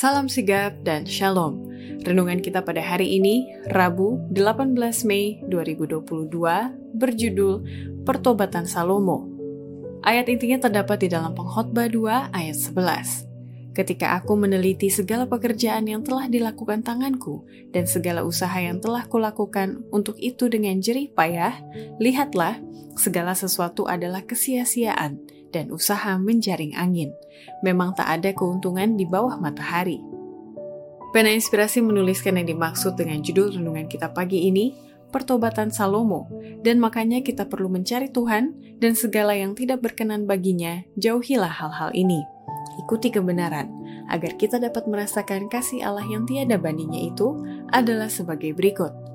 Salam sigap dan shalom. Renungan kita pada hari ini, Rabu 18 Mei 2022, berjudul Pertobatan Salomo. Ayat intinya terdapat di dalam pengkhotbah 2 ayat 11. Ketika aku meneliti segala pekerjaan yang telah dilakukan tanganku dan segala usaha yang telah kulakukan untuk itu dengan jerih payah, lihatlah, segala sesuatu adalah kesia-siaan dan usaha menjaring angin. Memang tak ada keuntungan di bawah matahari. Pena Inspirasi menuliskan yang dimaksud dengan judul renungan kita pagi ini, Pertobatan Salomo, dan makanya kita perlu mencari Tuhan dan segala yang tidak berkenan baginya, jauhilah hal-hal ini. Ikuti kebenaran, agar kita dapat merasakan kasih Allah yang tiada bandingnya itu adalah sebagai berikut.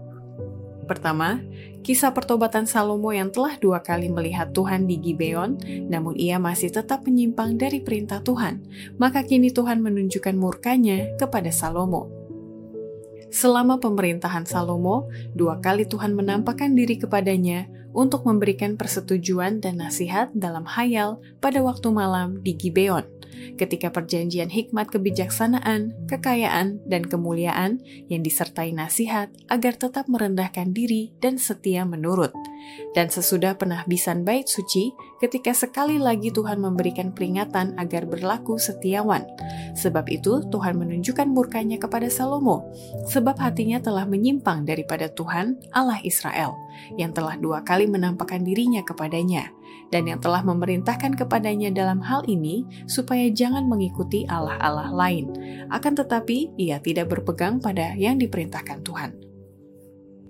Pertama, kisah pertobatan Salomo yang telah dua kali melihat Tuhan di Gibeon, namun ia masih tetap menyimpang dari perintah Tuhan. Maka kini Tuhan menunjukkan murkanya kepada Salomo. Selama pemerintahan Salomo, dua kali Tuhan menampakkan diri kepadanya untuk memberikan persetujuan dan nasihat dalam hayal pada waktu malam di Gibeon ketika perjanjian hikmat kebijaksanaan, kekayaan, dan kemuliaan yang disertai nasihat agar tetap merendahkan diri dan setia menurut. Dan sesudah penahbisan bait suci, ketika sekali lagi Tuhan memberikan peringatan agar berlaku setiawan. Sebab itu Tuhan menunjukkan murkanya kepada Salomo, sebab hatinya telah menyimpang daripada Tuhan Allah Israel, yang telah dua kali menampakkan dirinya kepadanya dan yang telah memerintahkan kepadanya dalam hal ini supaya jangan mengikuti Allah-Allah lain. Akan tetapi, ia tidak berpegang pada yang diperintahkan Tuhan.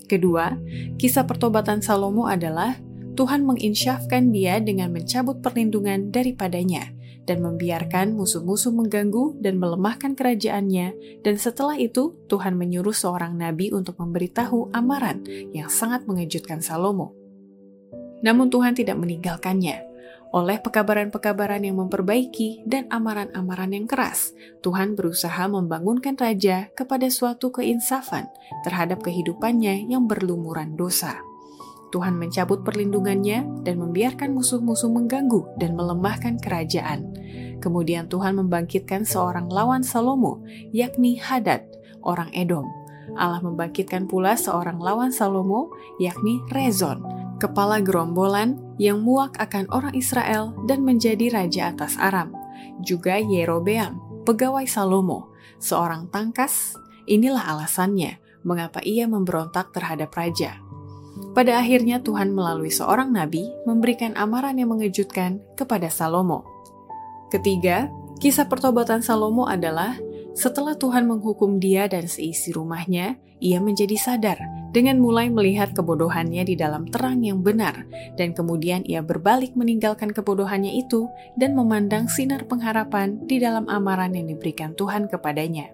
Kedua, kisah pertobatan Salomo adalah Tuhan menginsyafkan dia dengan mencabut perlindungan daripadanya dan membiarkan musuh-musuh mengganggu dan melemahkan kerajaannya, dan setelah itu Tuhan menyuruh seorang nabi untuk memberitahu amaran yang sangat mengejutkan Salomo. Namun Tuhan tidak meninggalkannya. Oleh pekabaran-pekabaran yang memperbaiki dan amaran-amaran yang keras, Tuhan berusaha membangunkan raja kepada suatu keinsafan terhadap kehidupannya yang berlumuran dosa. Tuhan mencabut perlindungannya dan membiarkan musuh-musuh mengganggu dan melemahkan kerajaan. Kemudian Tuhan membangkitkan seorang lawan Salomo, yakni Hadad, orang Edom. Allah membangkitkan pula seorang lawan Salomo, yakni Rezon, kepala gerombolan yang muak akan orang Israel dan menjadi raja atas Aram. Juga Yerobeam, pegawai Salomo, seorang tangkas. Inilah alasannya mengapa ia memberontak terhadap raja. Pada akhirnya Tuhan melalui seorang nabi memberikan amaran yang mengejutkan kepada Salomo. Ketiga, kisah pertobatan Salomo adalah setelah Tuhan menghukum dia dan seisi rumahnya, ia menjadi sadar dengan mulai melihat kebodohannya di dalam terang yang benar, dan kemudian ia berbalik meninggalkan kebodohannya itu dan memandang sinar pengharapan di dalam amaran yang diberikan Tuhan kepadanya.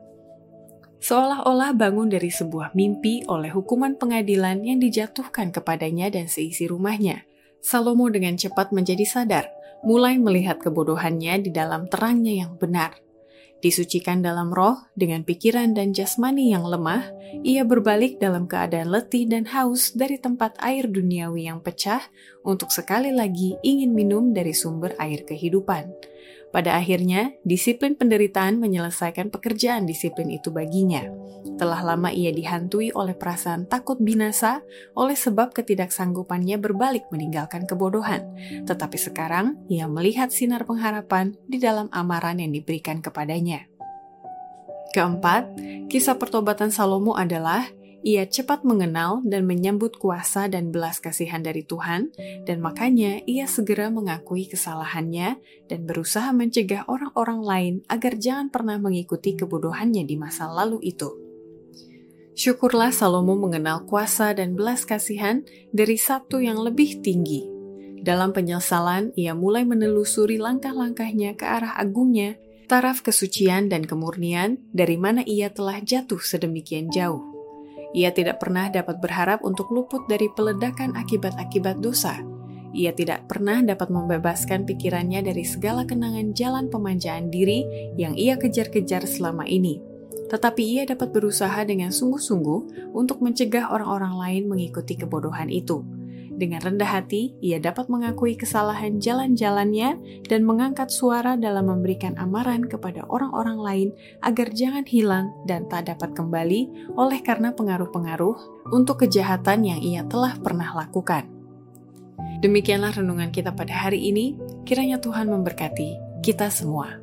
Seolah-olah bangun dari sebuah mimpi oleh hukuman pengadilan yang dijatuhkan kepadanya dan seisi rumahnya. Salomo dengan cepat menjadi sadar, mulai melihat kebodohannya di dalam terangnya yang benar Disucikan dalam roh dengan pikiran dan jasmani yang lemah, ia berbalik dalam keadaan letih dan haus dari tempat air duniawi yang pecah untuk sekali lagi ingin minum dari sumber air kehidupan. Pada akhirnya, disiplin penderitaan menyelesaikan pekerjaan disiplin itu baginya. Telah lama ia dihantui oleh perasaan takut binasa oleh sebab ketidaksanggupannya berbalik meninggalkan kebodohan. Tetapi sekarang, ia melihat sinar pengharapan di dalam amaran yang diberikan kepadanya. Keempat, kisah pertobatan Salomo adalah ia cepat mengenal dan menyambut kuasa dan belas kasihan dari Tuhan, dan makanya ia segera mengakui kesalahannya dan berusaha mencegah orang-orang lain agar jangan pernah mengikuti kebodohannya di masa lalu itu. Syukurlah Salomo mengenal kuasa dan belas kasihan dari Sabtu yang lebih tinggi. Dalam penyesalan, ia mulai menelusuri langkah-langkahnya ke arah agungnya, taraf kesucian dan kemurnian dari mana ia telah jatuh sedemikian jauh. Ia tidak pernah dapat berharap untuk luput dari peledakan akibat-akibat dosa. Ia tidak pernah dapat membebaskan pikirannya dari segala kenangan jalan pemanjaan diri yang ia kejar-kejar selama ini. Tetapi ia dapat berusaha dengan sungguh-sungguh untuk mencegah orang-orang lain mengikuti kebodohan itu. Dengan rendah hati, ia dapat mengakui kesalahan jalan-jalannya dan mengangkat suara dalam memberikan amaran kepada orang-orang lain agar jangan hilang dan tak dapat kembali oleh karena pengaruh-pengaruh untuk kejahatan yang ia telah pernah lakukan. Demikianlah renungan kita pada hari ini. Kiranya Tuhan memberkati kita semua.